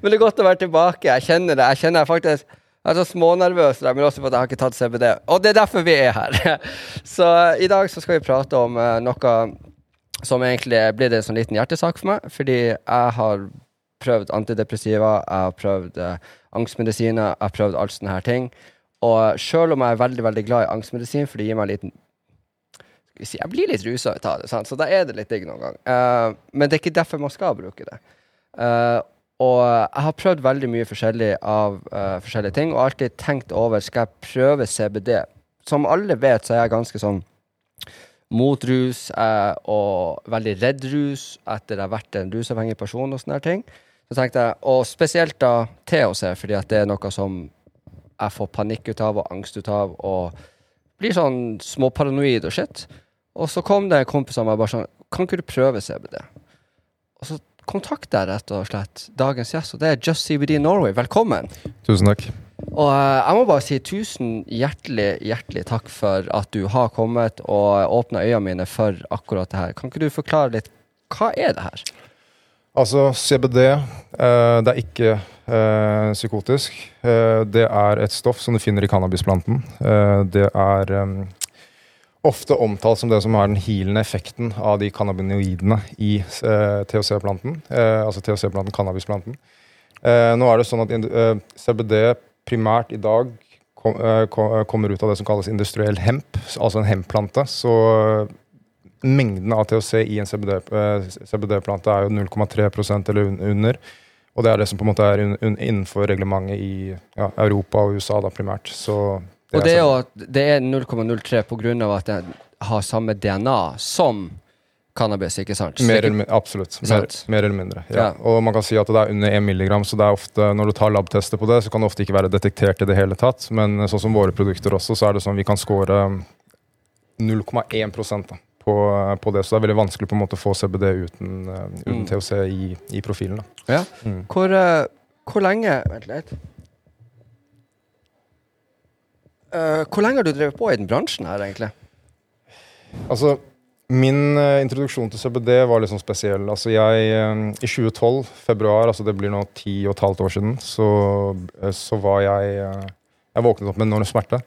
men det er godt å være tilbake. Jeg kjenner det. Jeg kjenner jeg faktisk jeg er så smånervøs, men også for at jeg har ikke tatt CBD. Og det er derfor vi er her. Så i dag så skal vi prate om uh, noe som egentlig blir en sånn liten hjertesak for meg. Fordi jeg har prøvd antidepressiva, jeg har prøvd uh, angstmedisiner, jeg har prøvd alt sånne her ting. Og sjøl om jeg er veldig veldig glad i angstmedisin, for det gir meg en liten Jeg blir litt rusa av det, sant? så da er det litt digg noen gang. Uh, men det er ikke derfor man skal bruke det. Uh, og jeg har prøvd veldig mye forskjellig av uh, forskjellige ting, og alltid tenkt over skal jeg prøve CBD. Som alle vet, så er jeg ganske sånn mot rus uh, og veldig redd rus etter jeg har vært en rusavhengig person og sånne ting. Så tenkte jeg, Og spesielt da THC, fordi at det er noe som jeg får panikk ut av og angst ut av, og blir sånn småparanoid og shit. Og så kom det en kompis av meg bare sånn Kan ikke du prøve CBD? Og så kontakter deg, rett og slett dagens gjest, og det er Just CBD Norway. Velkommen. Tusen takk. Og uh, jeg må bare si tusen hjertelig, hjertelig takk for at du har kommet og åpna øynene mine for akkurat det her. Kan ikke du forklare litt hva er det her? Altså, CBD uh, det er ikke uh, psykotisk. det er et stoff som du finner i cannabisplanten. det er ofte omtalt som det som har den healende effekten av de cannabinoidene i eh, THC-planten. Eh, altså THC-planten, cannabisplanten. Eh, nå er det sånn at eh, CBD primært i dag kom, eh, kom, kommer ut av det som kalles industriell hemp, altså en hempplante. Så eh, mengden av THC i en CBD-plante CBD er jo 0,3% eller under. Og det er det som på en måte er innenfor reglementet i ja, Europa og USA da primært. Så og det er jo at det er 0,03 pga. at den har samme DNA som cannabis, ikke sant? Mer eller absolutt. Mer, mer, eller mindre. Ja. ja. Og man kan si at det er under 1 milligram, så det er ofte, når du tar labtester på det, så kan det ofte ikke være detektert i det hele tatt. Men sånn som våre produkter også, så er det sånn vi kan score 0,1% på, på det. Så det er veldig vanskelig på en måte å få CBD uten, uh, uten mm. THC i, i profilen. Da. Ja. Mm. Hvor, uh, hvor lenge Vent litt. Uh, hvor lenge har du drevet på i den bransjen her, egentlig? Altså, min uh, introduksjon til CBD var litt sånn spesiell. Altså, jeg uh, I 2012, februar, altså det blir nå ti og et halvt år siden, så, så var jeg Jeg våknet opp med enorm smerte.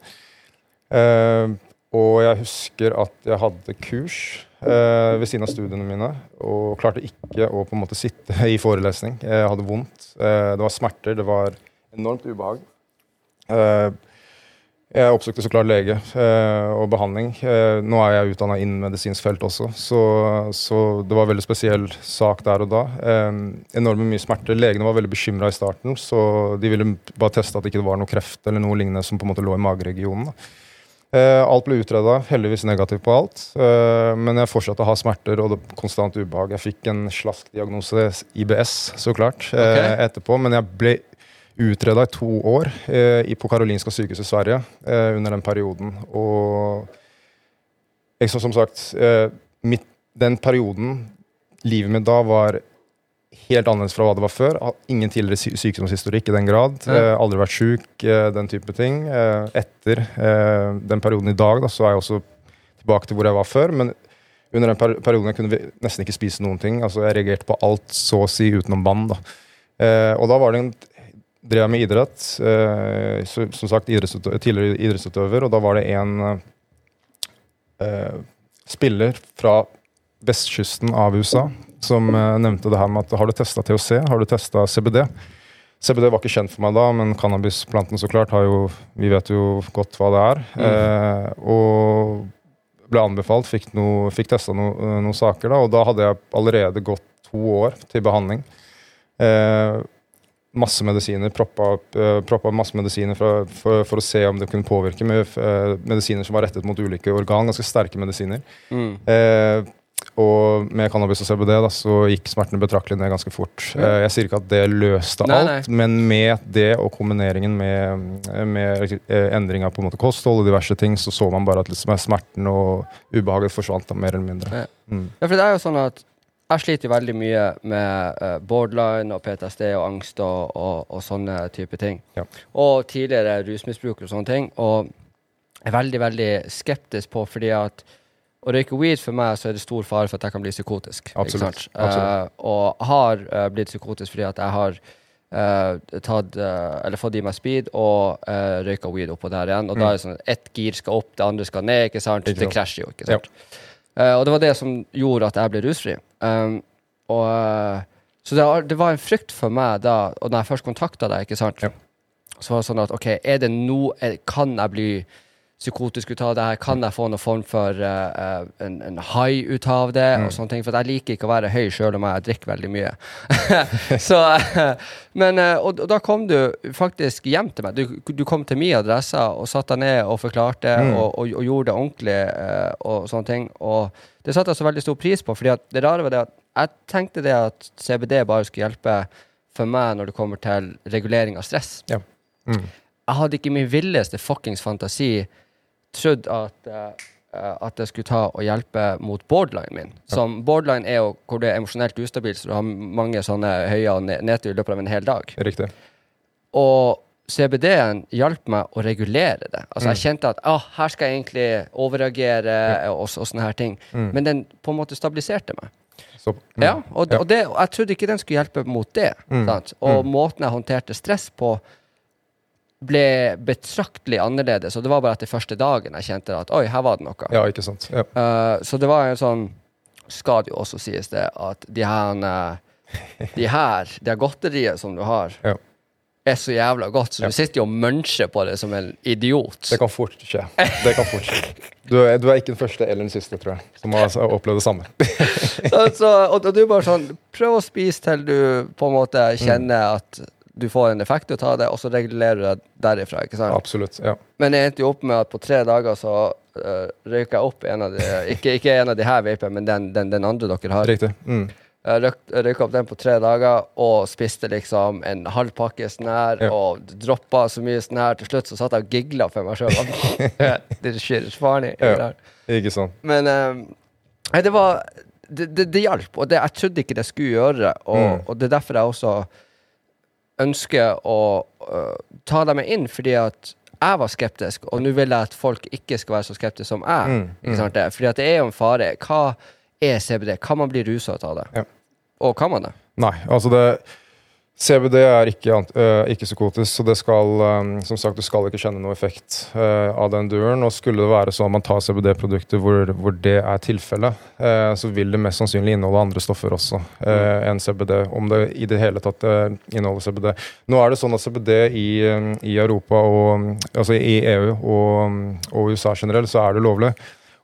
og jeg husker at jeg hadde kurs ved siden av studiene mine og klarte ikke å på en måte sitte i forelesning. Jeg hadde vondt. det var smerter. Det var enormt ubehag. Uh, jeg oppsøkte så klart lege eh, og behandling. Eh, nå er jeg utdanna innen medisinsk felt også, så, så, det var en veldig spesiell sak der og da. Eh, enorme mye smerter. Legene var veldig bekymra i starten, så de ville bare teste at det ikke var noe kreft eller noe lignende som på en måte lå i mageregionen. Eh, alt ble utreda, heldigvis negativt på alt. Eh, men jeg fortsatte å ha smerter og konstant ubehag. Jeg fikk en slask diagnose, IBS, så klart, eh, okay. etterpå. Men jeg ble utreda i to år eh, på Karolinska sykehuset i Sverige eh, under den perioden. Og jeg, som sagt, eh, mitt, den perioden, livet mitt da, var helt annerledes fra hva det var før. Ingen tidligere sykdomshistorikk i den grad. Ja. aldri vært sjuk, eh, den type ting. Eh, etter eh, den perioden i dag, da, så er jeg også tilbake til hvor jeg var før. men under den perioden jeg kunne nesten ikke spise noen ting. altså Jeg reagerte på alt så å si utenom vann. da. Eh, og da var det en drev jeg med idrett. Eh, så, som sagt idrettsutøver, tidligere idrettsutøver, og da var det en eh, spiller fra vestkysten av USA som eh, nevnte det her med at har du testa THC, har du testa CBD? CBD var ikke kjent for meg da, men cannabisplanten så klart har jo Vi vet jo godt hva det er. Mm. Eh, og ble anbefalt, fikk, no, fikk testa no, noen saker, da, og da hadde jeg allerede gått to år til behandling. Eh, masse medisiner, proppa, uh, proppa masse medisiner for, for, for, å se om det kunne påvirke med uh, medisiner som var rettet mot ulike organ, ganske sterke medisiner. Mm. Uh, og med cannabis og CBD da, så gikk smertene betraktelig ned ganske fort. jeg sier ikke at det løste nei, alt, nei. men med det og kombineringen med, med endring av på en måte kosthold og diverse ting, så så man bare at liksom, smerten og ubehaget forsvant da, mer eller mindre. Ja. Mm. ja, for det er jo sånn at jeg sliter veldig mye med uh, borderline og PTSD og angst og, og, og sånne type ting. Ja. Og tidligere rusmisbruk og sånne ting. Og er veldig, veldig skeptisk på fordi at å røyke weed for meg så er det stor fare for at jeg kan bli psykotisk. Absolutt. Absolutt. Uh, og har uh, blitt psykotisk fordi at jeg har uh, tatt, eh, eller fått i meg speed og uh, røyka weed oppå der igjen. Og da er det sånn ett gir skal opp, det andre skal ned. ikke sant? Mm. Det krasjer jo, ikke sant? Eh, og det var det som gjorde at jeg ble rusfri. Um, og, eh, så det, var- det var en frykt for meg da, og når jeg først kontakta deg, ikke sant, Ja. så var det sånn at OK, er det no, er, kan jeg bli psykotisk ut av det her? Kan jeg få noen form for uh, eh, en, en high ut av det? Mm. og sånne ting, For jeg liker ikke å være høy sjøl om jeg drikker veldig mye. så, uh, men, uh, og, og da kom du faktisk hjem til meg. Du, du kom til min adresse og satte deg ned og forklarte Mm. og, og, og gjorde det ordentlig eh, og sånne ting. Og det satte jeg så veldig stor pris på, fordi det rare var det at jeg tenkte det at CBD bare skulle hjelpe for meg når det kommer til regulering av stress. Mm. Jeg hadde ikke min villeste fuckings fantasi trodd at eh, eh, at jeg skulle ta og hjelpe mot borderline min. Som borderline er jo hvor det er emosjonelt ustabilt, så du har mange sånne høye og ne- nedtur i løpet av en hel dag. Riktig. Og CBD-en hjalp meg å regulere det. Altså Mm. Jeg kjente at ah, her skal jeg egentlig overreagere og, og sånne her ting. Mm. Men den på en måte stabiliserte meg. Så, mm. Ja, og, Ja. og, det, jeg trodde ikke den skulle hjelpe mot det. Mm. Sant? Og Mm. måten jeg håndterte stress på, ble betraktelig annerledes. Og det var bare etter første dagen jeg kjente at oi, her var det noe. Ja, ikke sant. Ja. Uh, så det var en sånn Skal det jo også sies det at de her eh, De her, de her godteriet som du har, Ja. er så jævla godt, så Ja. du sitter jo og muncher på det som en idiot. Det kan fort skje. Det kan fort skje. Du er, du er ikke den første eller den siste, tror jeg, som har har opplevd det samme. så, så, og, og du bare sånn Prøv å spise til du på en måte kjenner at du får en effekt ut av det, og så regulerer du deg derifra. ikke sant? Absolutt. Ja. Men jeg endte jo opp med at på tre dager så uh, røyka jeg opp en av de Ikke, ikke en av de her vapene, men den, den, den andre dere har. Riktig. Mm. Jeg røyk- røyka opp den på tre dager og spiste liksom en halv pakke sånn her Ja. og droppa så mye sånn her. Til slutt så satt jeg og gigla for meg sjøl. Shit is funny. Ja. Ikke sant. Men eh, det var Det, det, det hjalp, og det, jeg trodde ikke det skulle gjøre. Og, Mm. og det er derfor jeg også ønsker å uh, ta dem inn, fordi at jeg var skeptisk, og nå vil jeg at folk ikke skal være så skeptiske som jeg. Mm, mm. sant? det? Fordi at det er jo en fare. Hva er CBD? Kan man bli rusa av det? Ja. Og kan man det? Nei, altså det CBD er ikke, øh, ikke psykotisk, så det skal um, som sagt, du skal ikke kjenne noe effekt uh, av den duren. Og skulle det være sånn at man tar CBD-produkter hvor, hvor det er tilfellet, uh, så vil det mest sannsynlig inneholde andre stoffer også enn CBD. Om det i det hele tatt inneholder CBD. Nå er det sånn at CBD i, i Europa og altså i EU og, og USA generelt, så er det lovlig.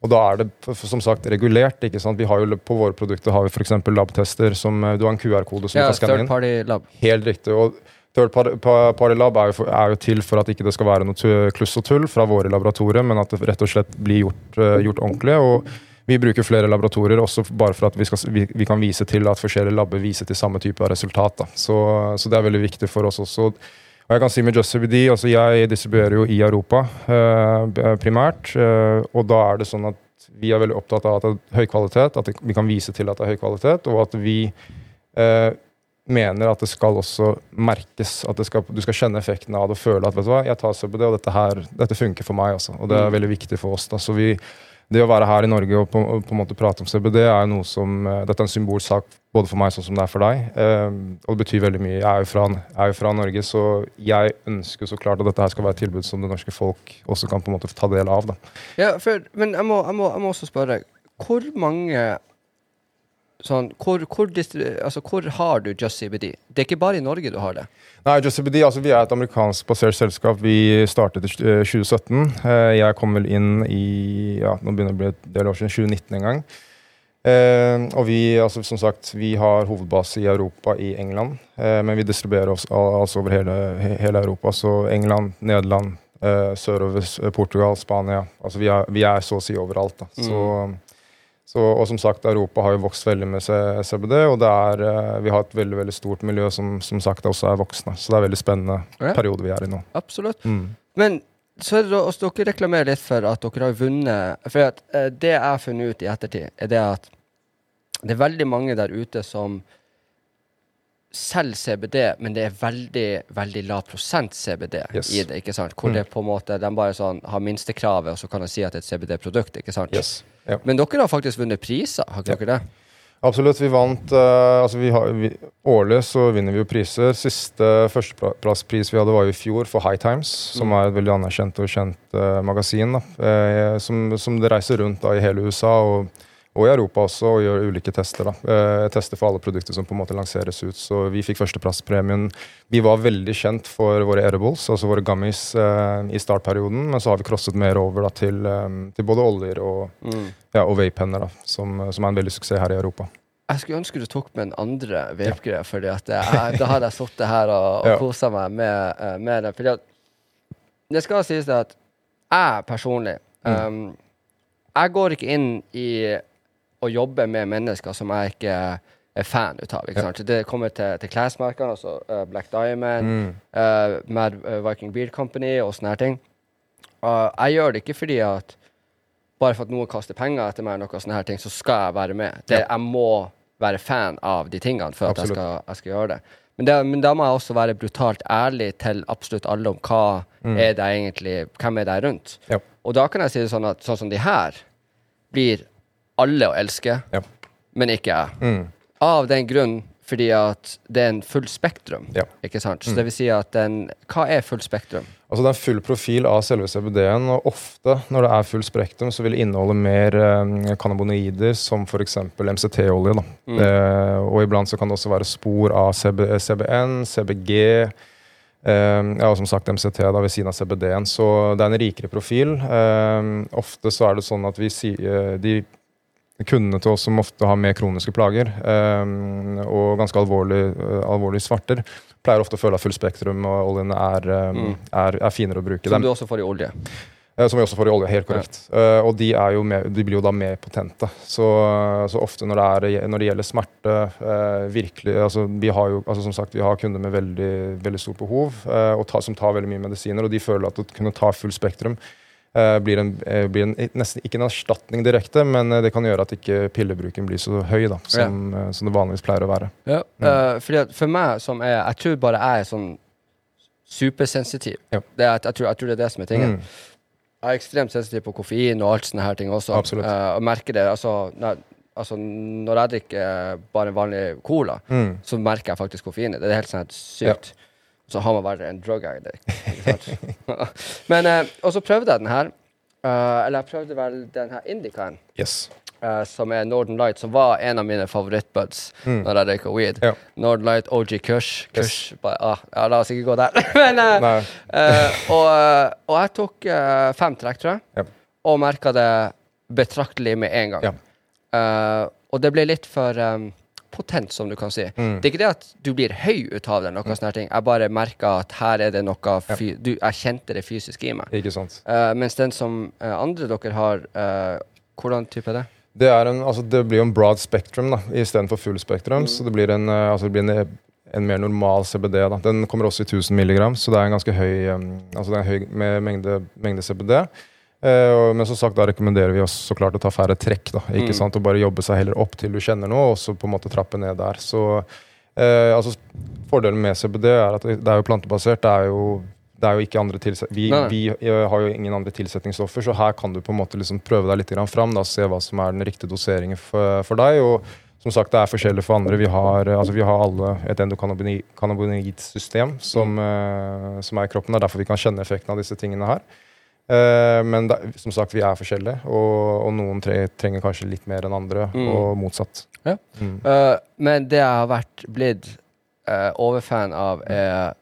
Og da er det som sagt regulert. ikke sant? Vi har jo På våre produkter har vi f.eks. labtester som øh, Du har en QR-kode som Ja, du kan skanne inn. party lab. Helt riktig. og Third Party Lab er jo, for, er jo til for at ikke det skal være noe kluss og tull fra våre laboratorier, men at det rett og slett blir gjort, eh, gjort ordentlig. og Vi bruker flere laboratorier også bare for at vi, skal, vi, vi kan vise til at forskjellige labber viser til samme type av resultat. Så, så det er veldig viktig for oss også. Og jeg kan si med Just CBD, altså Jeg distribuerer jo i Europa eh, primært, eh, og da er det sånn at vi er veldig opptatt av at det er høy kvalitet, at vi kan vise til at det er høy kvalitet, og at vi eh, mener at det skal også merkes. At det skal, du skal kjenne effekten av det og føle at vet du hva, jeg tar CBD, og dette, her, dette funker for meg. også. Og det er Mm. veldig viktig for oss. da, så vi det å være her i Norge og på, på en måte prate om CBD er noe som eh, Dette er en symbolsak både for meg sånn som det er for deg. Eh, og det betyr veldig mye. Jeg er, jo fra, er jo fra Norge, så jeg ønsker så klart at dette her skal være et tilbud som det norske folk også kan på en måte ta del av. da. Ja, for, men jeg må, jeg, må, jeg må også spørre, hvor mange sånn, hvor, hvor, altså, hvor har du JustCBD? Det er ikke bare i Norge du har det. Nei, JustCBD altså Vi er et amerikansk basert selskap. Vi startet i eh, 2017. Eh, Jeg kom vel inn i ja, nå begynner det å bli et del år siden, 2019 en gang. Eh, og vi, altså som sagt, vi har hovedbase i Europa, i England. Eh, men vi distribuerer oss altså over hele, hele Europa. Så England, Nederland, eh, sørover Portugal, Spania. Altså vi er, vi er så å si overalt. da. Så, så, og som sagt, Europa har jo vokst veldig med CBD, og det er, eh, vi har et veldig veldig stort miljø som som sagt også er voksne. Så det er en veldig spennende Ja. periode vi er i nå. Absolutt. Mm. Men så er det også, dere reklamerer litt for at dere har vunnet For at, eh, det jeg har funnet ut i ettertid, er det at det er veldig mange der ute som selger CBD, men det er veldig veldig lav prosent CBD Yes. i det. ikke sant? Hvor Mm. det på en måte, de bare sånn har minstekravet, og så kan de si at det er et CBD-produkt. ikke sant? Yes. Ja. Men dere har faktisk vunnet priser, har ikke dere det? Absolutt. Vi vant uh, altså vi har, vi, Årlig så vinner vi jo priser. Siste førsteplasspris vi hadde, var jo i fjor for High Times, som mm. er et veldig anerkjent og kjent uh, magasin. Uh, som, som, det reiser rundt da, i hele USA. og og i Europa også, og gjør ulike tester. da. Eh, tester for alle produkter som på en måte lanseres ut. Så vi fikk førsteplasspremien. Vi var veldig kjent for våre edibles, altså våre gummies, eh, i startperioden. Men så har vi crosset mer over da, til, eh, til både oljer og, mm. ja, og vape-penner, som, som, er en veldig suksess her i Europa. Jeg skulle ønske du tok med en andre vape-greie, for da hadde jeg sittet her og, og ja. kosa meg med, med det. Fordi det skal sies at jeg personlig um, Jeg går ikke inn i å jobbe med mennesker som jeg ikke er fan ut av. Ja. Det kommer til, til klesmerkene, altså uh, Black Diamond, mm. uh, Mad uh, Viking Beard Company og sånne her ting. jeg gjør det ikke fordi at bare for at noen kaster penger etter meg, noe sånne her ting, så skal jeg være med. Det, ja. Jeg må være fan av de tingene for at jeg skal, jeg skal, gjøre det. Men, det. men, da må jeg også være brutalt ærlig til absolutt alle om hva mm. er det egentlig, hvem er det rundt. Ja. Og da kan jeg si det sånn at sånn som de her blir alle å elske, ja. men ikke jeg. Mm. Av den grunn fordi at det er en full spektrum. Ja. Ikke sant? Så mm. det vil si at den Hva er full spektrum? Altså Det er full profil av selve CBD-en, og ofte når det er full spektrum, så vil det inneholde mer eh, cannabinoider, som f.eks. MCT-olje. Mm. Eh, og iblant så kan det også være spor av CB, CBN, CBG. eh, ja, og som sagt MCT da ved siden av CBD-en. Så det er en rikere profil. Eh, ofte så er det sånn at vi sier de kundene til oss som ofte har mer kroniske plager um, og ganske alvorlige uh, alvorlig svarter, pleier ofte å føle at fullspektrum og oljene er, um, mm. er, er, finere å bruke. Som du også får i olje? Uh, som vi også får i olje, helt korrekt. Ja. Uh, og de, mer, de, blir jo da mer potente. Så, så ofte når det, er, når det, gjelder smerte virkelig, altså, vi har jo, altså, som sagt, vi har kunder med veldig, veldig stort behov, ta, som tar veldig mye medisiner, og de føler at å kunne ta full spektrum Uh, blir, en, uh, blir en, nesten ikke en erstatning direkte, men uh, det kan gjøre at ikke pillebruken blir så høy da, som, ja. som det vanligvis pleier å være. Ja, mm. fordi For meg som er Jeg tror bare jeg er sånn supersensitiv. Ja. Det er, jeg, tror, jeg, tror, det er det som er tingen. Mm. Jeg er ekstremt sensitiv på koffein og alt sånne her ting også. Absolutt. og merker det. Altså når, altså, når jeg drikker bare vanlig cola, mm. så merker jeg faktisk koffeinet. Det er helt sånn sykt. Ja så har man vært en drug addict. Men, uh, og så prøvde jeg den her. Uh, eller jeg prøvde vel den her Indicaen. Yes. Uh, som er Northern Light, som var en av mine favorittbuds mm. når jeg røyka weed. Ja. Northern Light, OG Kush. Kush yes. bare, ah, ja, La oss ikke gå der. Men, og, og, jeg tok fem trekk, tror jeg, ja. og merka det betraktelig med en gang. og det ble litt for um, potent, som du kan si. Mm. Det er ikke det at du blir høy ut av det, noe mm. sånne ting. Jeg bare merka at her er det noe fy du, Jeg kjente det fysisk i meg. Ikke sant. Uh, mens den som uh, andre dere har, uh, hvordan type er det? Det, er en, altså, det blir jo en broad spectrum da, istedenfor full spektrum. Mm. Så det blir en, altså, det blir en, en mer normal CBD. Da. Den kommer også i 1000 mg, så det er en ganske høy, um, altså det er en høy med mengde, mengde CBD. Uh, men som sagt, da rekommenderer vi oss så klart å ta færre trekk. da, ikke mm. sant, Og bare jobbe seg heller opp til du kjenner noe, og så på en måte trappe ned der. Så eh, altså, Fordelen med CBD er at det er jo plantebasert. det er jo det er jo ikke andre vi, vi, har jo ingen andre tilsetningsstoffer, så her kan du på en måte liksom prøve deg litt fram. Da, se hva som er den riktige doseringen for, for, deg. og som sagt, Det er forskjellig for andre. Vi har, altså, vi har alle et endokannabinoidsystem som, mm. som er i kroppen. Det er derfor vi kan kjenne effekten av disse tingene her. Uh, men da, som sagt, vi er forskjellige, og, og noen tre, trenger kanskje litt mer enn andre, mm. og motsatt. Ja. Mm. Uh, men det jeg har vært blitt uh, overfan av, er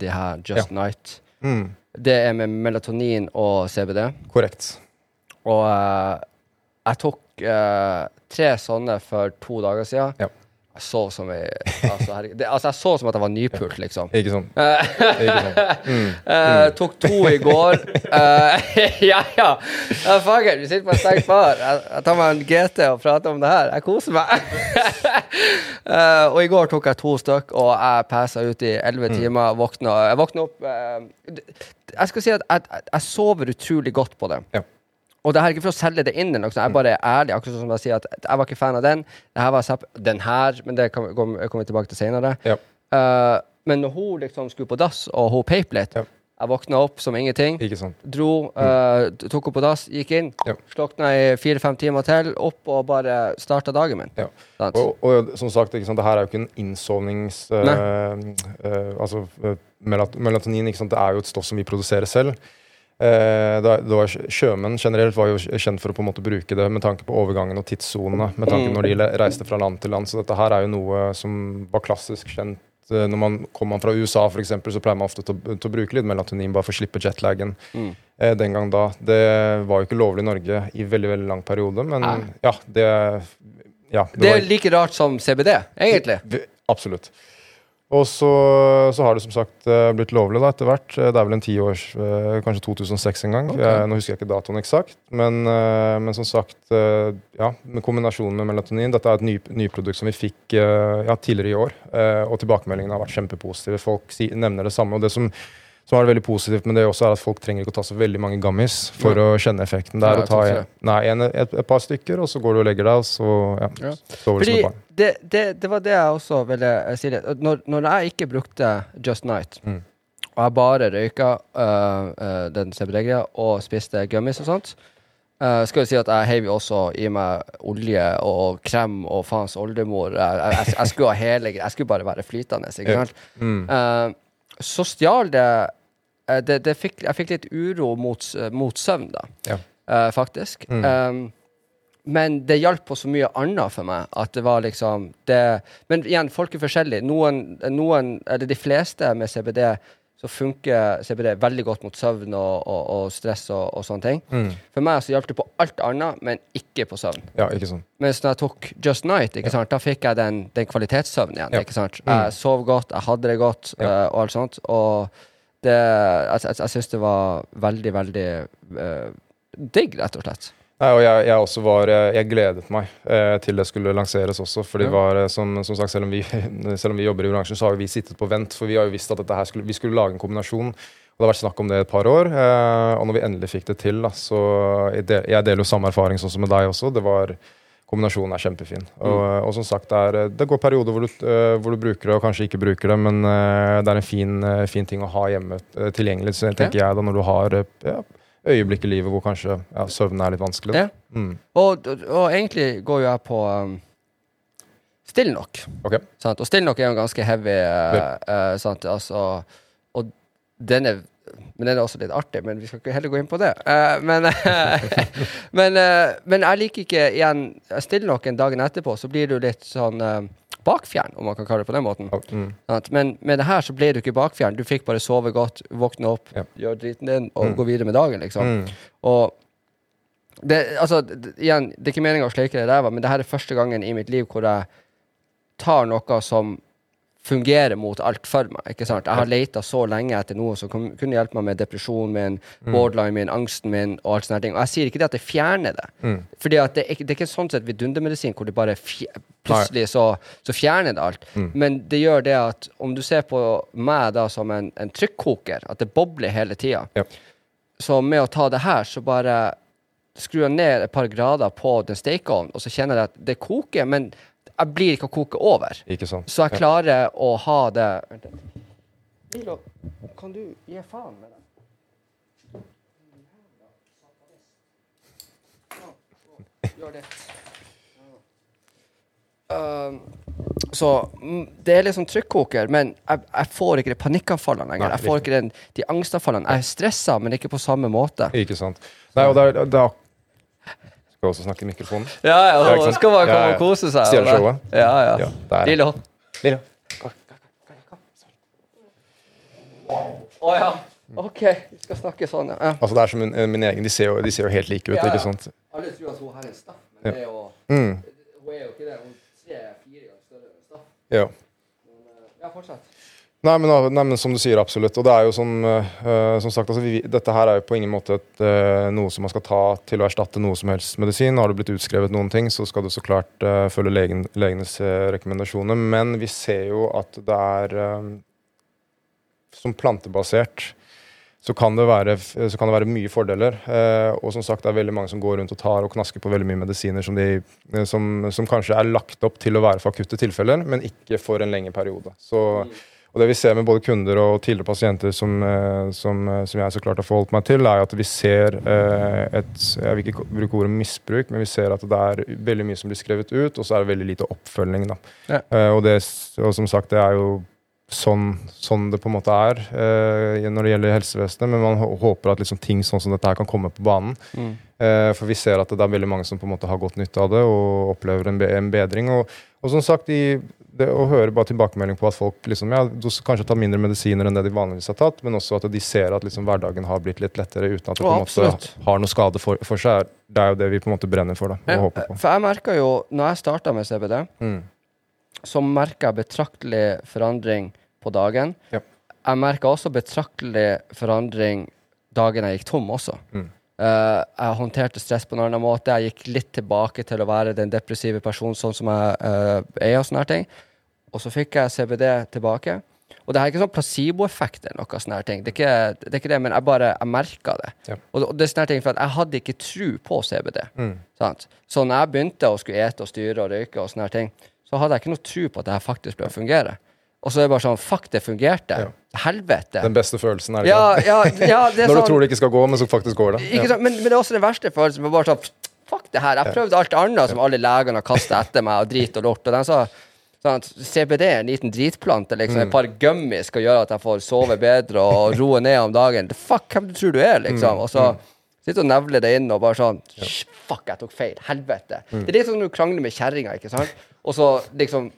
de her Just ja. Night. Mm. Det er med melatonin og CBD. Korrekt. Og jeg tok tre sånne for to dager siden. Ja. Jeg så som jeg altså, det, altså, jeg så som at jeg var nypult, liksom. Ikke sånn. Ikke sånn. Mm. Uh, tok to i går. Uh, ja, ja. Uh, Fager, du sitter på en sterk bar. Jeg, jeg, tar meg en GT og prater om det her. Jeg koser meg. uh, og i går tok jeg to stykk, og jeg passa ut i elleve mm. timer. Våkna, jeg våkna opp Jeg skal si at jeg, jeg sover utrolig godt på det. Ja. Og det her er ikke for å selge det inn, eller noe, jeg er bare ærlig. Akkurat som jeg sier at jeg var ikke fan av den. Var den her, men det kommer vi tilbake til senere. Ja. Uh, men når hun liksom skulle på dass, og hun peip litt, ja. Jeg våkna opp som ingenting. Dro, uh, tok opp på dass, gikk inn. Ja. Slokna i fire-fem timer til, opp og bare starta dagen min. Ja. Og, og som sagt, ikke sant, det her er jo ikke en innsovnings... Uh, uh, altså melatonin, ikke sant, det er jo et stoff som vi produserer selv. Eh, det, var, sjømenn generelt var jo kjent for å på en måte bruke det med tanke på overgangen og tidssonene. Med tanke Mm. når de reiste fra land til land. Så dette her er jo noe som var klassisk kjent. Eh, Når man Kommer fra USA, for eksempel, så pleier man ofte til, å- til å bruke litt melatonin bare for å slippe jetlagen. Mm. Eh, den gang da. Det var jo ikke lovlig i Norge i veldig veldig lang periode, men Nei. ja, det ja, det Det var- er like rart som CBD, egentlig. Absolutt. Og så, så har det som sagt eh, blitt lovlig da etter hvert. Eh, Det er vel en ti års Kanskje 2006 en gang. Okay. Jeg, nå husker jeg ikke datoen eksakt. Men, eh, men som sagt, eh, ja, med kombinasjonen med melatonin Dette er et ny, nyprodukt som vi fikk eh, ja, tidligere i år. eh, Og tilbakemeldingene har vært kjempepositive. Folk si, nevner det samme. Og det som, som er det veldig positivt med det også, er at folk trenger ikke å ta så veldig mange gammis for å kjenne effekten. Det er å ta en, nei, en, et, et par stykker, og så går du og legger deg, og så ja, Ja. sover du som et barn. det, det, det var det jeg også ville si. litt. Når, når jeg ikke brukte Just Night, Mm. og jeg bare røyka øh, øh, den CBD-greia og spiste gummis og sånt, Uh, skal jo si at jeg heiv jo også i meg olje og krem og faens oldemor. Jeg, jeg, jeg, jeg skulle ha hele. Jeg skulle bare være flytende, ikke sant? Mm. Uh, så stjal det, det, det fikk, Jeg fikk litt uro mot, mot søvn, da. Ja. uh, faktisk. Mm. Um, men det hjalp på så mye annet for meg at det var liksom det, Men igjen, folk er forskjellige. Noen, noen eller de fleste med CBD så funker CBD veldig godt mot søvn og, og, og stress og, og sånne ting. Mm. For meg så hjalp det på alt annet, men ikke på søvn. Ja, ikke sant. Mens når jeg tok Just Night, ikke sant, da fikk jeg den, den kvalitetssøvnen igjen. Ja. ikke sant? Mm. Jeg sov godt, jeg hadde det godt, Ja. eh, og alt sånt. Og det, jeg, jeg, jeg syns det var veldig, veldig uh, digg, rett og slett. Nei, og jeg, jeg også var Jeg, jeg gledet meg eh, til det skulle lanseres også. For det var, eh, som, som sagt, selv om, vi, selv om vi jobber i bransjen, så har vi sittet på vent. For vi har jo visst at skulle, vi skulle lage en kombinasjon. Og det har vært snakk om det et par år. Eh, og når vi endelig fikk det til, da, så jeg, del, jeg deler jo samme erfaring sånn som med deg også. Det var Kombinasjonen er kjempefin. Og, og som sagt, det, er, det går perioder hvor du, eh, hvor du bruker det og kanskje ikke bruker det, men eh, det er en fin, eh, fin ting å ha hjemme eh, tilgjengelig, så tenker jeg da, når du har eh, ja, øyeblikk i livet hvor kanskje ja, søvnen er litt vanskelig. Ja. Mm. Og, og, egentlig går jo jeg på um, Stillnok. Ok. Sant? Og Stillnok er jo en ganske heavy uh, uh, sant? Altså, Og den er men den er også litt artig, men vi skal ikke heller gå inn på det. Uh, men, men, eh, men jeg liker ikke igjen Jeg stiller nok en dagen etterpå, så blir du litt sånn eh, bakfjern, om man kan kalle det på den måten. Mm. Sant? Men med det her så ble du ikke bakfjern. Du fikk bare sove godt, våkne opp, Ja. gjøre driten din og Mm. gå videre med dagen, liksom. Mm. Og det, altså, det, igjen, det er ikke meninga å sleike det ræva, men det her er første gangen i mitt liv hvor jeg tar noe som fungerer mot alt for meg. ikke sant? Jeg har leita så lenge etter noe som kan, kunne hjelpe meg med depresjonen min, borderline min, angsten min og alt sånne ting. Og jeg sier ikke det at det fjerner det. Mm. Fordi at det, det er ikke sånn sett vidundermedisin hvor det bare plutselig så, så fjerner det alt. Mm. Men det gjør det at om du ser på meg da som en, en trykkoker, at det bobler hele tida, Ja. så med å ta det her, så bare skrur jeg ned et par grader på den stekeovnen, og så kjenner jeg at det koker, men jeg blir ikke å koke over. Ikke sant. Så jeg klarer å ha det Milo. Kan du gi faen med det? Gjør det. Um, så mm, det er sånn trykkoker, men jeg, jeg får ikke de panikkanfallene lenger. Nei, Jeg får ikke den, de angstanfallene. Jeg er stressa, men ikke på samme måte. Ikke sant. Nei, og det er, det er Skal også snakke i mikrofonen. Ja, ja, Ja, ikke skal bare komme ja. og kose seg. Stjele showet. Ja, ja. Ja, der. Lille hånd. Lille. Å Å ja. OK, vi skal snakke sånn, ja. ja. Altså, det er som min, min egen. De ser, jo, de ser jo helt like ut, Ja, ja. ikke sant. Alle tror at hun har er staff, men Ja. det er jo Mm. Hun er jo ikke det. Hun er tre-fire ganger større enn staff. Ja. Men, eh, ja, fortsett. Nei men, nei, men som du sier, absolutt. Og det er jo som, uh, som sagt, altså, vi, dette her er jo på ingen måte et, uh, noe som man skal ta til å erstatte noe som helst medisin. Har det blitt utskrevet noen ting, så skal du så klart uh, følge legen, legenes rekommendasjoner. Men vi ser jo at det er Som plantebasert så kan, være, så kan det være mye fordeler. Og som sagt, det er veldig mange som går rundt og tar og knasker på veldig mye medisiner som, de, som, som kanskje er lagt opp til å være for akutte tilfeller, men ikke for en lengre periode. Så, og Og det vi ser med både kunder og tidligere pasienter som, eh, som, eh, som jeg så klart har forholdt meg til, er at vi ser eh, et Jeg vil ikke bruke ordet misbruk, men vi ser at det er veldig mye som blir skrevet ut, og så er det veldig lite oppfølging. da. Ja. Og, det, og som sagt, det er jo sånn, sånn det på en måte er eh, når det gjelder helsevesenet, men man håper at liksom ting sånn som dette her kan komme på banen. Mm. Eh, for vi ser at det er veldig mange som på en måte har godt nytte av det og opplever en, be en bedring. Og, og som sagt, i, det å høre bare tilbakemelding på at folk liksom, ja, kanskje tar mindre medisiner enn det de vanligvis har tatt, men også at de ser at liksom, hverdagen har blitt litt lettere uten at det på en måte har noe skade for, for seg. Det er jo det vi på en måte brenner for da, og Ja, håper på. For jeg merka jo, når jeg starta med CBD, Mm. Så merka betraktelig forandring på dagen. Ja. Jeg merka også betraktelig forandring dagen jeg gikk tom også. Mm. Uh, jeg håndterte stress på en annen måte. Jeg gikk litt tilbake til å være den depressive personen sånn som jeg uh, er. Og sånne her ting. Og så fikk jeg CBD tilbake. Og det er ikke sånn placeboeffekt eller noe sånne her ting. Det er ikke det, er ikke det men jeg bare jeg merka det. Ja. Og, det- og det er sånne her ting for jeg hadde ikke tro på CBD. Mm. Sant? Så når jeg begynte å skulle ete og styre og røyke, og sånne her ting, så hadde jeg ikke noe tro på at det her faktisk ble å fungere. Og så er det bare sånn Fuck, det fungerte. Ja. Helvete. Den beste følelsen, er det Ja, ikke? ja, ja, det er Når du sånn tror det ikke skal gå, men så faktisk går det. sant? Men, men det er også den verste følelsen. Bare sånn Fuck det her. Jeg prøvde alt annet som alle legene har kasta etter meg, og drit og lort. Og den sa sånn CBD er en liten dritplante. Liksom. Mm. Et par gummi skal gjøre at jeg får sove bedre og roe ned om dagen. Fuck, hvem du tror du er, Mm. liksom? Og så sitter og nevler det inn og bare sånn Fuck, jeg tok feil. Helvete. Mm. Det er litt sånn når du krangler med kjerringa, ikke sant? Og så liksom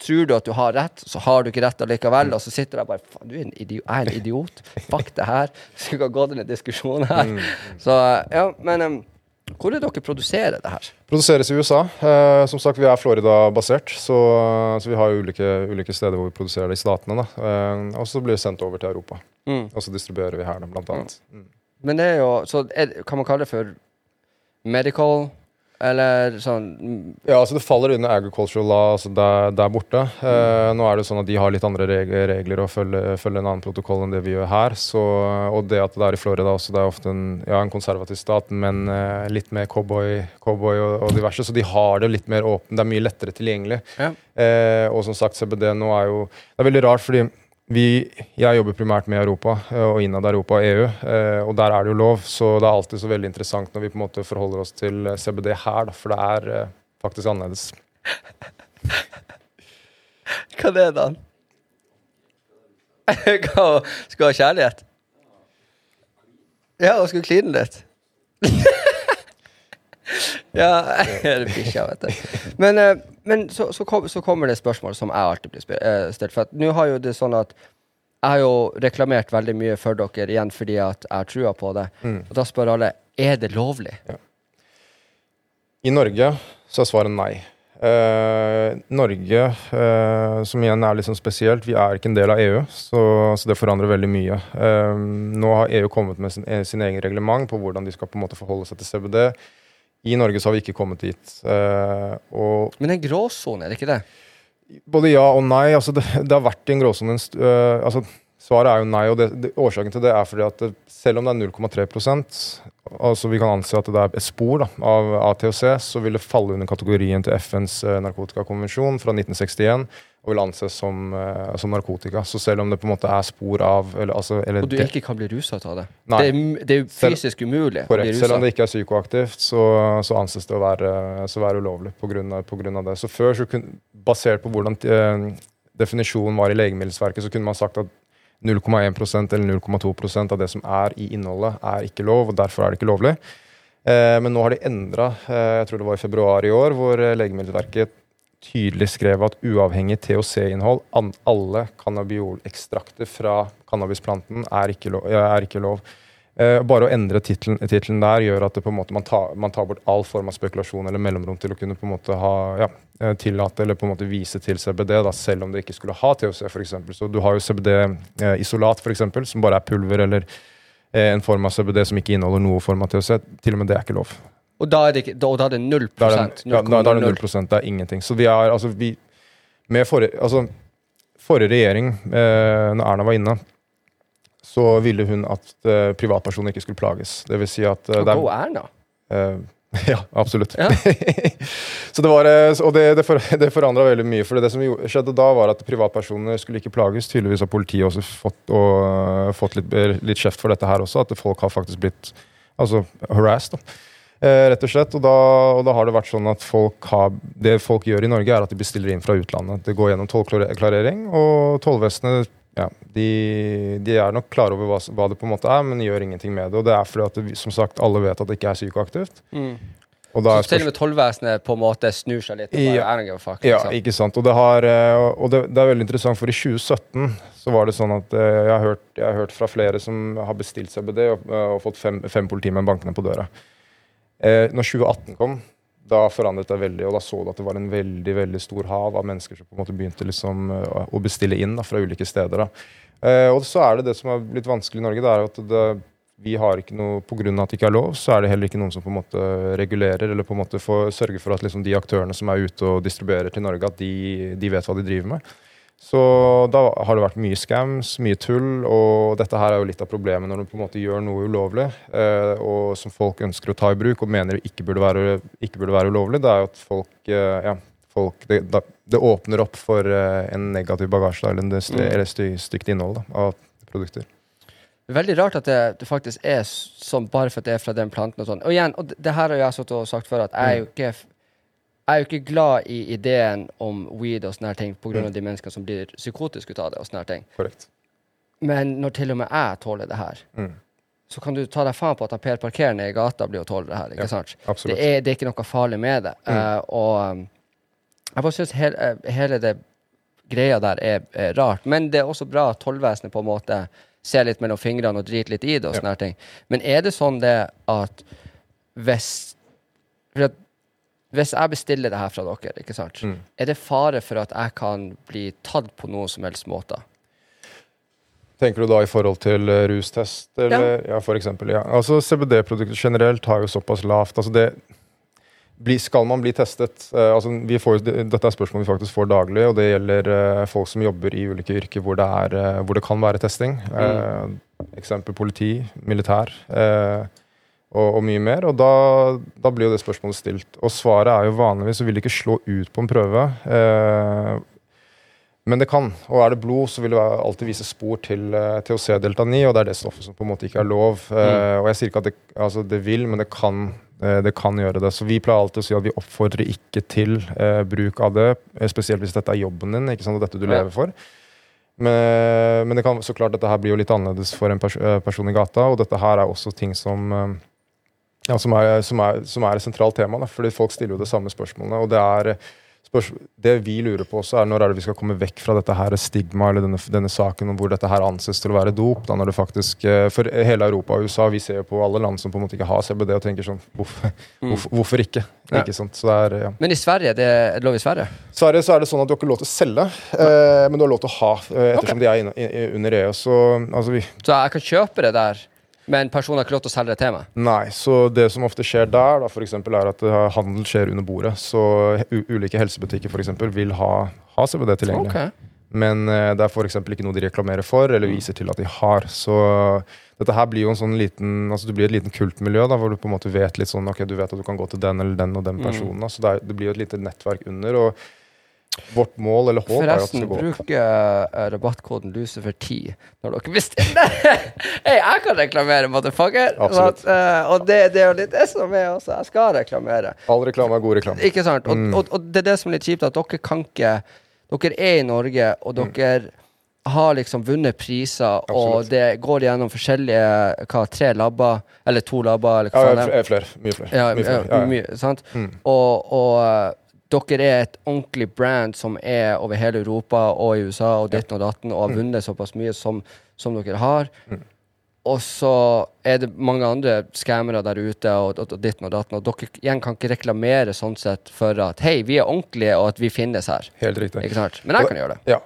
tror du at du har rett, så har du ikke rett allikevel. Og så sitter der bare Faen, du er en idiot. Jeg er en idiot. Fuck det her. Ha gått inn i en diskusjon her. Mm. Så ja, men um, hvor er dere produserer det her? Produseres i USA. Eh, som sagt, vi er Florida-basert, så, så vi har ulike, ulike steder hvor vi produserer det i statene. Eh, og så blir det sendt over til Europa. Mm. Og så distribuerer vi her, blant annet. Mm. Men det er jo Så er, kan man kalle det for medical, eller sånn mm, Ja, altså Det faller under agricultural law altså der, der borte. Eh, nå er det sånn at De har litt andre regler, regler og følger, følger en annen protokoll enn det vi gjør her. Så, og det at det er i Florida også, det er ofte en, ja, en konservativ stat, men eh, litt mer cowboy, cowboy og, og diverse. Så de har det litt mer åpent. Det er mye lettere tilgjengelig. Ja. Eh, og som sagt, CBD nå er jo Det er veldig rart, fordi vi, jeg jobber primært med Europa eh, og innad Europa og EU, eh, og der er det jo lov. Så det er alltid så veldig interessant når vi på en måte forholder oss til eh, CBD her, for det er faktisk annerledes. Hva er det, da? Skal ha kjærlighet? Ja, og skulle kline litt. ja, det er bikkja, vet du. Men, eh, men så, så, kom, så kommer det spørsmål som jeg alltid blir eh, stilt. For at nå har jo det sånn at jeg har jo reklamert veldig mye for dere igjen fordi at jeg har trua på det. Mm. Og da spør alle er det lovlig. I Norge så er svaret nei. Eh, Norge, eh, som igjen er litt sånn spesielt, vi er ikke en del av EU, så, så det forandrer veldig mye. Eh, nå har EU kommet med sin, eh, sin egen reglement på hvordan de skal på en måte forholde seg til CBD. I Norge så har vi ikke kommet dit. Eh, og Men en gråsone, er det ikke det? både ja og nei. altså Det, det har vært i en gråsone øh, altså Svaret er jo nei. og det, det, Årsaken til det er fordi at det, selv om det er 0,3% altså vi kan anse at det er et spor da, av, ATHC, så vil det falle under kategorien til FNs eh, narkotikakonvensjon fra 1961 og vil anses som, eh, som narkotika. Så selv om det på en måte er spor av eller, altså, eller Og du det- ikke kan bli rusa av det. Nei. Det er, det er jo Selv- fysisk umulig å bli Korrekt. Selv om det ikke er psykoaktivt, så, så anses det å være, være ulovlig pga. det. Så før, så kun, basert på hvordan eh, definisjonen var i Legemiddelverket, så kunne man sagt at 0,1% eller 0,2% av det som er i innholdet, er ikke lov, og derfor er det ikke lovlig. Eh, men nå har de endra, eh, jeg tror det var i februar i år, hvor Legemiddelverket tydelig skrev at uavhengig THC-innhold, alle cannabiolekstrakter fra cannabisplanten, er ikke lov. Er ikke lov. Eh, bare å endre tittelen der gjør at måte man, tar, man tar bort all form av spekulasjon eller mellomrom til å kunne på en måte ha, ja, eh, tillate eller på en måte vise til CBD, da, selv om det ikke skulle ha THC. For eksempel. så du har jo CBD-isolat, for eksempel, som bare er pulver eller eh, en form av CBD som ikke inneholder noe form av THC. Til og med det er ikke lov. Og da er det, ikke, da, da er det 0 Da er det, ja, da, da er det 0,00. 0 Det er ingenting. Så vi er altså vi Med forrige Altså, forrige regjering, eh, når Erna var inne, så ville hun at eh, privatpersoner ikke skulle plages. Det vil si at eh, det er Erna. eh, Ja, absolutt. Ja. så det var, eh, og det, det, for, det forandra veldig mye. For det som skjedde da, var at privatpersoner skulle ikke plages. Tydeligvis har politiet også fått, og, øh, fått litt, litt kjeft for dette her også. At folk har faktisk blitt altså, harassed. Da. Eh, rett og slett. Og da, og da har det vært sånn at folk har, det folk gjør i Norge, er at de bestiller inn fra utlandet. Det går gjennom tollklarering, og tollvesenet ja, de, de er nok klare over hva, hva det på en måte er, men gjør ingenting med det. Og det er fordi at det, som sagt, alle vet at det ikke er psykoaktivt. Mm. Og da Så til og med tollvesenet på en måte snur seg litt. Og bare, Ja. Fuck, Ja, liksom. ikke sant. Og, det, har, eh, og det, det er veldig interessant, for i 2017 så var det sånn at eh, jeg har hørt, jeg har hørt fra flere som har bestilt CBD og, og fått fem, fem politimenn bankende på døra. Eh, når 2018 kom, da forandret det veldig, og da så du at det var en veldig veldig stor hav av mennesker som på en måte begynte liksom, eh, å bestille inn da, fra ulike steder. Eh, og så er det det som er blitt vanskelig i Norge, det er at det, vi har ikke noe, av at det ikke er lov, så er det heller ikke noen som på en måte regulerer eller på en måte får sørger for at liksom de aktørene som er ute og distribuerer til Norge, at de, de vet hva de driver med. Så da har det vært mye scams, mye tull, og dette her er jo litt av problemet når du på en måte gjør noe ulovlig, eh, og som folk ønsker å ta i bruk og mener ikke burde være, ikke burde være ulovlig. Det er jo at folk, eh, ja, folk det, det åpner opp for eh, en negativ bagasje, eller, det, Mm. eller sty, stygt innhold da, av produkter. Er veldig rart at det, det faktisk er sånn bare for at det er fra den planten. Og sånn. Og igjen, og det, det her har jeg sagt før, at jeg er jo ikke jeg er jo ikke glad i ideen om weed og sånne her ting pga. Mm. av de menneskene som blir psykotiske ut av det. og sånne her ting. Korrekt. Men når til og med jeg tåler det her, Mm. så kan du ta deg faen på at Per parkerer nede i gata blir å tåle det her. ikke Ja, sant? Det er, det er ikke noe farlig med det. Mm. Uh, og um, jeg bare syns hele, eh, hele det greia der er, er rart. Men det er også bra at tollvesenet på en måte ser litt mellom fingrene og driter litt i det. og Ja. sånne her ting. Men er det sånn det at hvis for at hvis jeg bestiller det her fra dere, ikke sant? Mm. er det fare for at jeg kan bli tatt på noen som helst måte? Tenker du da i forhold til eh, rustest, eller? Ja, for eksempel. Ja. Altså CBD-produkter generelt har jo såpass lavt altså det bli, Skal man bli testet? Uh, altså vi får, det, dette er spørsmål vi faktisk får daglig, og det gjelder uh, folk som jobber i ulike yrker hvor det, er, uh, hvor det kan være testing. Eh, eksempel politi, militær. Eh, og, og mye mer. Og da, da blir jo det spørsmålet stilt. Og svaret er jo vanligvis så vil det ikke slå ut på en prøve. Eh, men det kan. Og er det blod, så vil det alltid vise spor til, å se delta 9, og det er det stoffet som på en måte ikke er lov. Eh, og jeg sier ikke at det, altså det vil, men det kan, eh, det kan gjøre det. Så vi pleier alltid å si at vi oppfordrer ikke til eh, bruk av det, eh, spesielt hvis dette er jobben din, ikke sant, og dette du Ja. lever for. Men, men det kan så klart dette her blir jo litt annerledes for en pers eh, person i gata, og dette her er også ting som eh, ja, som, er, som, er, som er et sentralt tema. Da, fordi folk stiller jo det samme spørsmålene. og det er eh, det vi lurer på også, er når er det vi skal komme vekk fra dette her stigma eller denne, denne saken om hvor dette her anses til å være dop. da når det faktisk, eh, For hele Europa og USA, vi ser jo på alle land som på en måte ikke har CBD og tenker sånn Hvorfor, hvorfor, hvorfor ikke? Ja. ikke sant? Er, ja. Men i Sverige, det er lov i Sverige? Sverige så er det sånn at du har ikke lov til å selge, eh, men du har lov til å ha, ettersom ettersom de er inne, i, i- under EU. Så altså vi Så jeg kan kjøpe det der, men personen har ikke lov til å selge det til meg? Nei, så det som ofte skjer der, da, for eksempel, er at uh, handel skjer under bordet. Så u ulike helsebutikker for eksempel, vil ha, ha CBD tilgjengelig. Okay. Men uh, det er eksempel ikke noe de reklamerer for eller viser til at de har. Så dette her blir jo en sånn liten altså det blir et liten kultmiljø da, hvor du på en måte vet litt sånn, ok, du vet at du kan gå til den eller den og den Mm. personen. Da, så det, er, det blir jo et lite nettverk under. og Vårt mål eller håp er at det skal gå opp. bruk uh, rabattkoden LUCIFER10 når dere bestiller. hey, jeg kan reklamere, motherfucker! Absolutt. At, eh, og det, det er jo litt det som er også. Jeg skal reklamere. All reklame er god reklame. Ikke sant? Og, Mm. og, og det er det som er litt kjipt, at dere kan ikke Dere er i Norge, og Mm. dere har liksom vunnet priser, og det går gjennom forskjellige hva, Tre labber, eller to labber, eller hva Ja, faen det er. flere. Mye flere. Ja, mye ja, flere. Ja, ja. mye, sant? Mm. Og, og eh, dere er et ordentlig brand som er over hele Europa og i USA og ditten og datten, og har vunnet såpass mye som, som dere har. Mm. Og så er det mange andre skammere der ute og, og, og ditten og datten, og dere igjen kan ikke reklamere sånn sett for at hei, vi er ordentlige, og at vi finnes her. Helt riktig. Ikke sant? Men jeg kan gjøre det. Ja,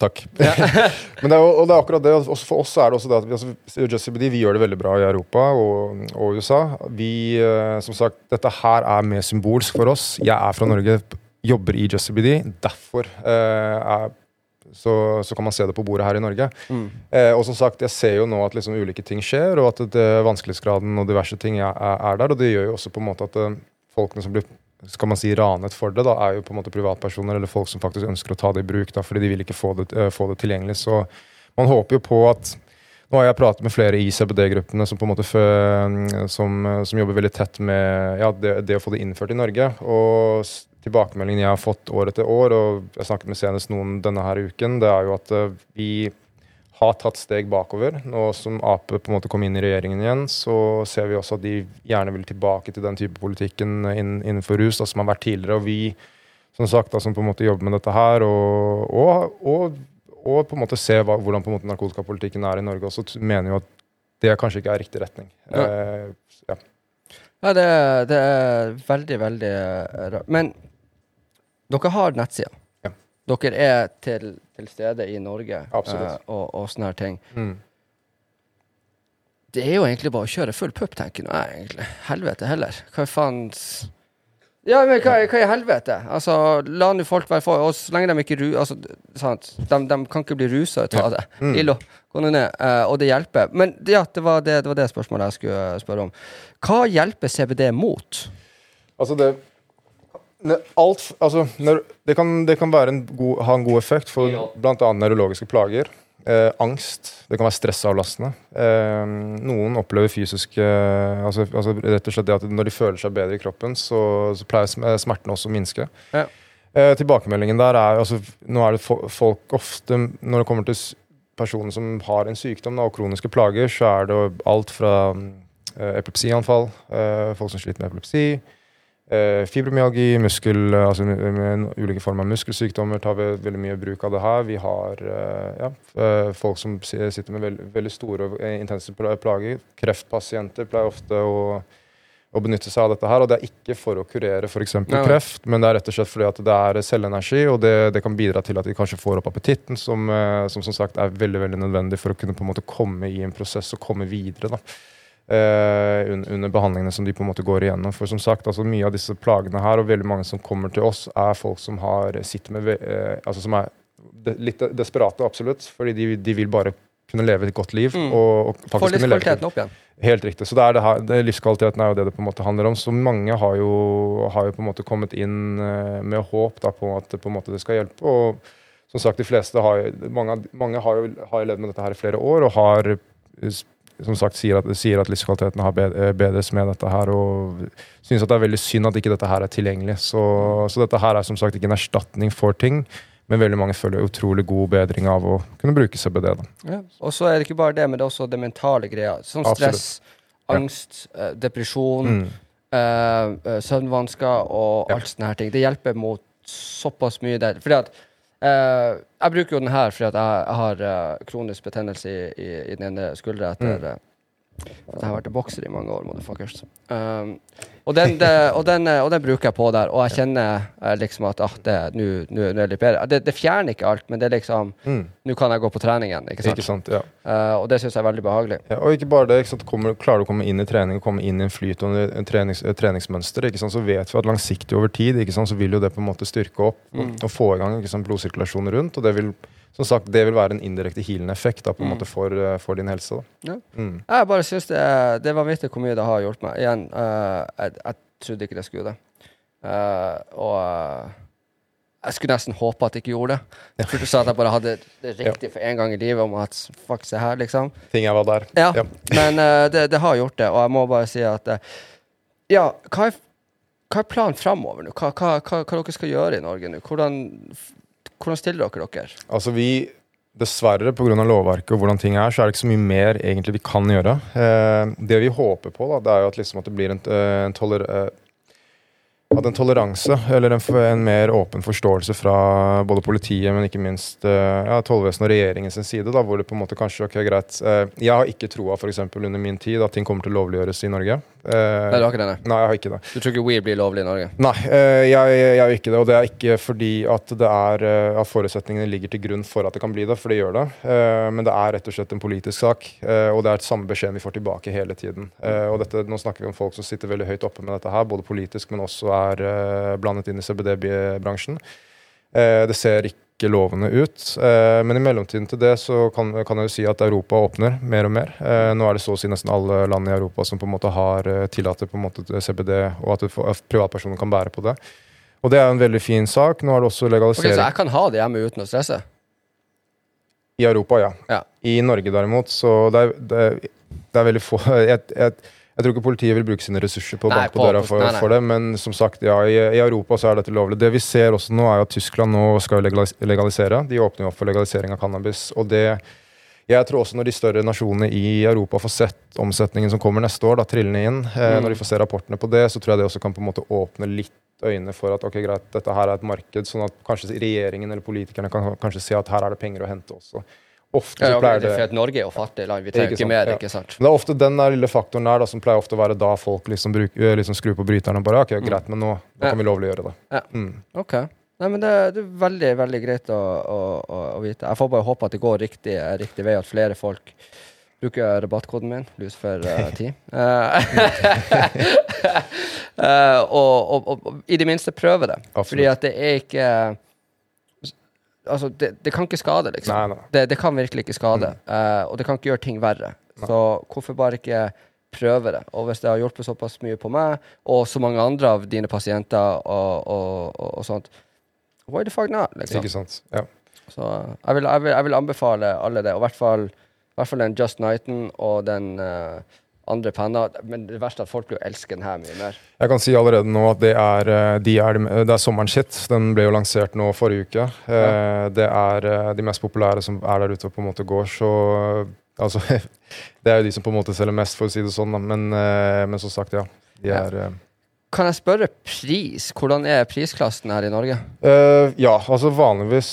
takk. Men det er, og det er akkurat det. Også for oss er det også det at vi, altså, CBD, vi gjør det veldig bra i Europa og, og USA. Vi, eh, som sagt, Dette her er mer symbolsk for oss. Jeg er fra Norge, jobber i Just CBD. Derfor eh, er så, så kan man se det på bordet her i Norge. Mm. Eh, og som sagt, jeg ser jo nå at liksom ulike ting skjer, og at det, vanskelighetsgraden og diverse ting er, er, der. Og det gjør jo også på en måte at uh, folkene som blir skal man si ranet for det, da, er jo på en måte privatpersoner eller folk som faktisk ønsker å ta det i bruk, da, fordi de vil ikke få det, uh, få det tilgjengelig. Så man håper jo på at nå har jeg pratet med flere i CBD-gruppene som, på en måte som, som, jobber veldig tett med ja, det, det, å få det innført i Norge. Og tilbakemeldingen jeg har fått år etter år, og jeg snakket med senest noen denne her uken, det er jo at uh, vi har tatt steg bakover. Nå som Ap på en måte kom inn i regjeringen igjen, så ser vi også at de gjerne vil tilbake til den type politikken innenfor rus da, som har vært tidligere. Og vi som sagt da, som på en måte jobber med dette her, og, og, og og på en måte se hva, hvordan på en måte narkotikapolitikken er i Norge også, mener jo at det kanskje ikke er riktig retning. Ja, eh, ja. ja det, det, er veldig, veldig rart. Men dere har nettsida. Ja. Dere er til, til, stede i Norge uh, og, og sånne her ting. Mm. Det er jo egentlig bare å kjøre full pupp, tenker jeg egentlig. Helvete heller. Hva faen ja, men hva, hva, i helvete? Altså, La nå folk være for, og så lenge de ikke ru, altså, sant? De, de kan ikke bli rusa ut av det. Mm. Illo, gå ned, uh, og det hjelper. Men ja, det var det, det var det, spørsmålet jeg skulle spørre om. Hva hjelper CBD mot? Altså, det Alt Altså, det kan, det kan en god, ha en god effekt for bl.a. nevrologiske plager. Eh, angst. Det kan være stressavlastende. Eh, noen opplever fysisk eh, altså, altså, rett og slett det at Når de føler seg bedre i kroppen, så, så pleier smertene også å minske. Ja. Eh, tilbakemeldingen der er altså, Nå er det folk ofte Når det kommer til personer som har en sykdom da, og kroniske plager, så er det alt fra eh, epilepsianfall, eh, folk som sliter med epilepsi, Eh, fibromyalgi, muskel, eh, altså med ulike former av muskelsykdommer tar vi veldig mye bruk av det her. Vi har eh, ja, eh, folk som sitter med veld, veldig store og intense plager. Kreftpasienter pleier ofte å, å, benytte seg av dette her. Og det er ikke for å kurere f.eks. kreft, men det er rett og slett fordi at det er selvenergi, og det, det, kan bidra til at de kanskje får opp appetitten, som, som, som sagt er veldig veldig nødvendig for å kunne på en måte komme i en prosess og komme videre. da. Uh, under behandlingene som de på en måte går igjennom. For som sagt, altså Mye av disse plagene her, og veldig mange som kommer til oss, er folk som har sitter med eh, altså som er de, litt desperate, absolutt. Fordi de, de, vil bare kunne leve et godt liv. Mm. Og, og Få livskvaliteten opp igjen. Helt riktig. Så det er det her, det, livskvaliteten er jo det det på en måte handler om. Så mange har jo, har jo på en måte kommet inn uh, med håp da, på at på en måte det skal hjelpe. og som sagt, de fleste har, mange, mange har jo har levd med dette her i flere år og har som sagt sier at, sier at livskvaliteten har eh, bedres med dette her, og synes at det er veldig synd at ikke dette her er tilgjengelig. Så, så, dette her er som sagt ikke en erstatning for ting, men veldig mange føler utrolig god bedring av å kunne bruke CBD. Ja. Og så er det ikke bare det, men det er også det mentale greia. Som stress, Absolutt. angst, ja. Eh, depresjon, mm. øh, søvnvansker og alt sånne her ting. Det hjelper mot såpass mye der. Fordi at jeg bruker jo den her fordi at jeg, har uh, kronisk betennelse i, i, i, den ene skuldra etter mm. Uh, at jeg har vært bokser i mange år, motherfuckers. Um, og, den, det, og, den, og, den, bruker jeg på der, og jeg kjenner liksom at ah, nå er det litt bedre. Det, det, fjerner ikke alt, men det er liksom mm. Nå kan jeg gå på trening igjen. Ikke sant? Ikke sant ja. og det syns jeg er veldig behagelig. Ja, og ikke bare det. Ikke? Kommer, klarer du å komme inn i trening komme inn i en flyt og en trenings, treningsmønster, ikke sant? så vet vi at langsiktig over tid ikke sant? så vil jo det på en måte styrke opp mm. og få i gang ikke sant? blodsirkulasjonen rundt. og det vil som sagt, det vil være en indirekte healende effekt da, på en mm. måte for, eh, for, din helse. Ja. Mm. Jeg bare syns det, det var vittig hvor mye det har hjulpet meg. Igjen, uh, jeg, jeg, trodde ikke det skulle det. Uh, og uh, jeg skulle nesten håpe at det ikke gjorde det. Jeg trodde at jeg bare hadde det riktig for en gang i livet om at fuck, se her, liksom. Ting jeg var der. Ja, ja. Men det, det, har gjort det, og jeg må bare si at Ja, hva er, hva er planen framover nå? Hva, hva, hva, hva dere skal gjøre i Norge nå? Hvordan hvordan stiller dere dere? Altså vi, Dessverre, pga. lovverket og hvordan ting er, så er det ikke så mye mer egentlig vi kan gjøre. Eh, det vi håper på, da, det er jo at, liksom at det blir en, eh, en toler... Eh, at en toleranse, eller en, en, mer åpen forståelse fra både politiet, men ikke minst uh, ja, tollvesenet og regjeringens side, da, hvor det på en måte kanskje ok, greit. Uh, jeg har ikke troa f.eks. under min tid at ting kommer til å lovliggjøres i Norge. Uh, nei, du har ikke det? Nei, jeg har ikke det. Du tror ikke weed blir lovlig i Norge? Nei, jeg, jeg har ikke det. Og det er ikke fordi at, det er, at forutsetningene ligger til grunn for at det kan bli det, for det gjør det. men det er rett og slett en politisk sak, og det er et samme beskjeden vi får tilbake hele tiden. og dette, nå snakker vi om folk som sitter veldig høyt oppe med dette her, både politisk, men også er uh, blandet inn i CBD-bransjen. Eh, det ser ikke lovende ut. Eh, men i mellomtiden til det så kan, kan jeg jo si at Europa åpner mer og mer. Eh, nå er det så å si nesten alle land i Europa som på en måte har eh, tillater på en måte CBD, og at, får, at privatpersoner kan bære på det. Og det er en veldig fin sak. Nå er det også Ok, Så jeg kan ha det hjemme uten å stresse? i Europa, ja. Ja. I Norge derimot, så det er, det er, det er veldig få jeg, jeg, jeg tror ikke politiet vil bruke sine ressurser på å banke på døra for, nei, nei. for det, men som sagt, ja, i, i Europa så er dette lovlig. Det vi ser også nå, er at Tyskland nå skal legalisere. De åpner jo opp for legalisering av cannabis. og det jeg tror også når de større nasjonene i Europa får sett omsetningen som kommer neste år, da, trillende inn, eh, Mm. når de får se rapportene på det, så tror jeg det også kan på en måte åpne litt øynene for at ok, greit, dette her er et marked, sånn at kanskje regjeringen eller politikerne kan kanskje se at her er det penger å hente også. Ofte Ja, ja, pleier det det Norge er jo fattig land. Vi trenger Ikke sant, mer, ja. ikke sant? Men det er ofte den der lille faktoren der da, som pleier ofte å være da folk liksom, bruk, eh, liksom skrur på bryteren og bare ok, greit, men nå, nå kan vi lovliggjøre det. Ja. Mm. Ok. Nei, men det, det er veldig veldig greit å, å, å, vite. Jeg får bare håpe at det går riktig, riktig vei, at flere folk bruker rabattkoden min, Lucifer10. uh, og, og, og, og i det minste prøve det. Absolutt. Fordi at det er ikke Altså, det, det kan ikke skade, liksom. Nei, nei. Det, det kan virkelig ikke skade. eh, og det kan ikke gjøre ting verre. Så hvorfor bare ikke prøve det? Og hvis det har hjulpet såpass mye på meg, og så mange andre av dine pasienter og, og, og, og sånt, why the fuck not? Liksom. Ikke sant? Ja. Så jeg vil, jeg, vil, jeg vil anbefale alle det, og i hvert fall, den Just Nighten og den eh, andre penner. Men det verste er at folk blir jo elsker den her mye mer. Jeg kan si allerede nå at det er, eh, de er, det er sommeren sitt. Den ble jo lansert nå forrige uke. Ja. Det er eh, de mest populære som er der ute og på en måte går, så Altså, det er jo de som på en måte selger mest, for å si det sånn. Men, eh, men som sagt, ja. De er eh, Kan jeg spørre pris? Hvordan er prisklassen her i Norge? Uh, ja, altså vanligvis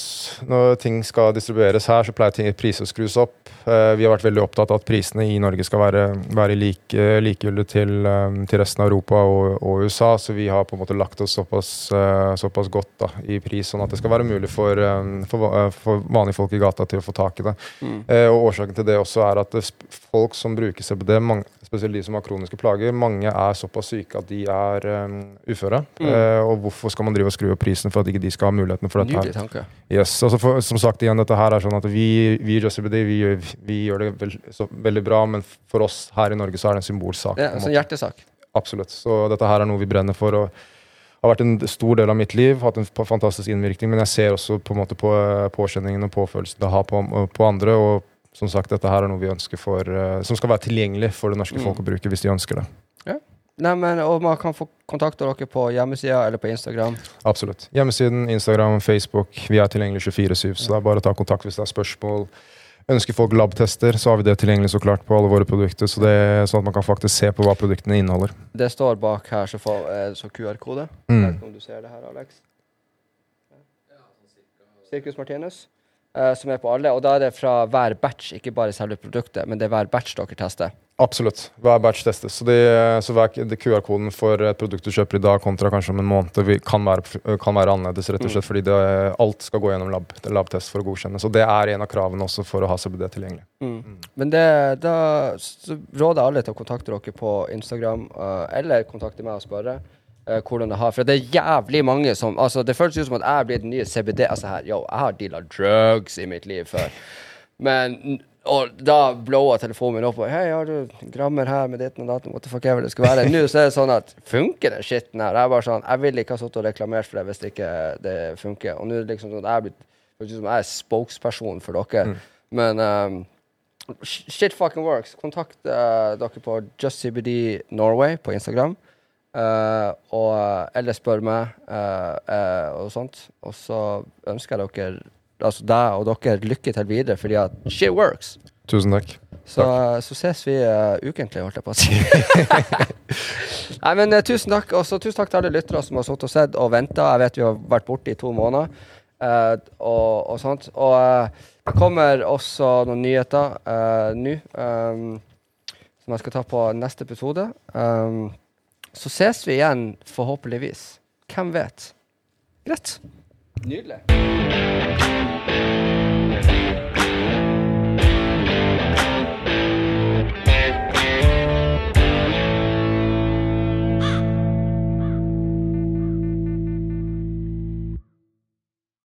når ting skal distribueres her, så pleier ting, priser å skrus opp. Uh, vi har vært veldig opptatt av at prisene i Norge skal være, være like, likegyldige til, um, til resten av Europa og, og USA, så vi har på en måte lagt oss såpass, uh, såpass godt da, i pris, sånn at det skal være mulig for, um, for, for vanlige folk i gata til å få tak i det. Mm. Og Årsaken til det også er at det, folk som bruker CBD, mange, spesielt de som har kroniske plager, mange er såpass syke at de er um, uføre. Mm. Uh, og hvorfor skal man drive og skru opp prisen for at ikke de skal ha muligheten for dette? Nydelig tanke. Yes, altså for, Som sagt, igjen, dette her er sånn at vi, vi i CBD vi, gjør- vi gjør det veld, så, veldig bra, men for oss her i Norge så er det en symbolsak. Ja, på en hjertesak. Absolutt. Så dette her er noe vi brenner for. og har vært en stor del av mitt liv, hatt en fantastisk innvirkning, men jeg ser også på en måte på eh, påkjenningen og påfølelsen det har på, på andre. og som sagt, dette her er noe vi ønsker for, uh, som skal være tilgjengelig for det norske Mm. folk å bruke hvis de ønsker det. Nei, men, og man kan få kontakte dere på hjemmesida eller på Instagram. Absolutt. Hjemmesiden, Instagram, Facebook. Vi er tilgjengelig 24-7, så det er bare å ta kontakt hvis det er spørsmål. Ønsker folk labtester, så har vi det tilgjengelig så klart på alle våre produkter. Så det er sånn at man kan faktisk se på hva produktene inneholder. Det står bak her, så, eh, så QR-kode. Mm. om du ser det her, Alex. Sirkus Martinus. Eh, som er på alle. Og da er det fra hver batch, ikke bare selve produktet, men det er hver batch dere tester. Absolutt. Hver batch testes. Så, det, så hver, QR-koden for et produkt du kjøper i dag kontra kanskje om en måned, vi- kan være, kan være annerledes, rett og slett fordi det, alt skal gå gjennom lab, labtest for å godkjennes. Og det er en av kravene også for å ha CBD tilgjengelig. Mm. Men det, da så råder jeg alle til å kontakte dere på Instagram, eh, eller kontakte meg og spørre eh, hvordan det har For det er jævlig mange som Altså, det føles ut som at jeg blir den nye CBD. Altså her, yo, jeg har deala drugs i mitt liv før. Men og da blowa telefonen min opp og Hei, har du grammer her med ditten og datten? What the fuck ever det skal være? Nå så er det sånn at funker den skitten her? Jeg bare sånn Jeg ville ikke ha sittet og reklamert for det hvis det ikke det funker. Og nå er det liksom sånn at jeg blitt jeg er spokesperson for dere. Men um, shit fucking works. Kontakt uh, dere på JustCBD Norway på Instagram. Eh, og, eller spør meg uh, uh, og sånt. Og så ønsker jeg dere, altså deg og dere, lykke til videre, fordi at shit works. Tusen takk. Så, så ses vi eh, ukentlig, holdt jeg på å si. Nei, men eh, tusen takk. Og så tusen takk til alle lyttere som har sittet og sett og venta. Jeg vet vi har vært borte i to måneder eh, og, og sånt. Og eh, det kommer også noen nyheter eh, nå um, som jeg skal ta på neste episode. Um, så ses vi igjen, forhåpentligvis. Hvem vet? Greit. Nydelig.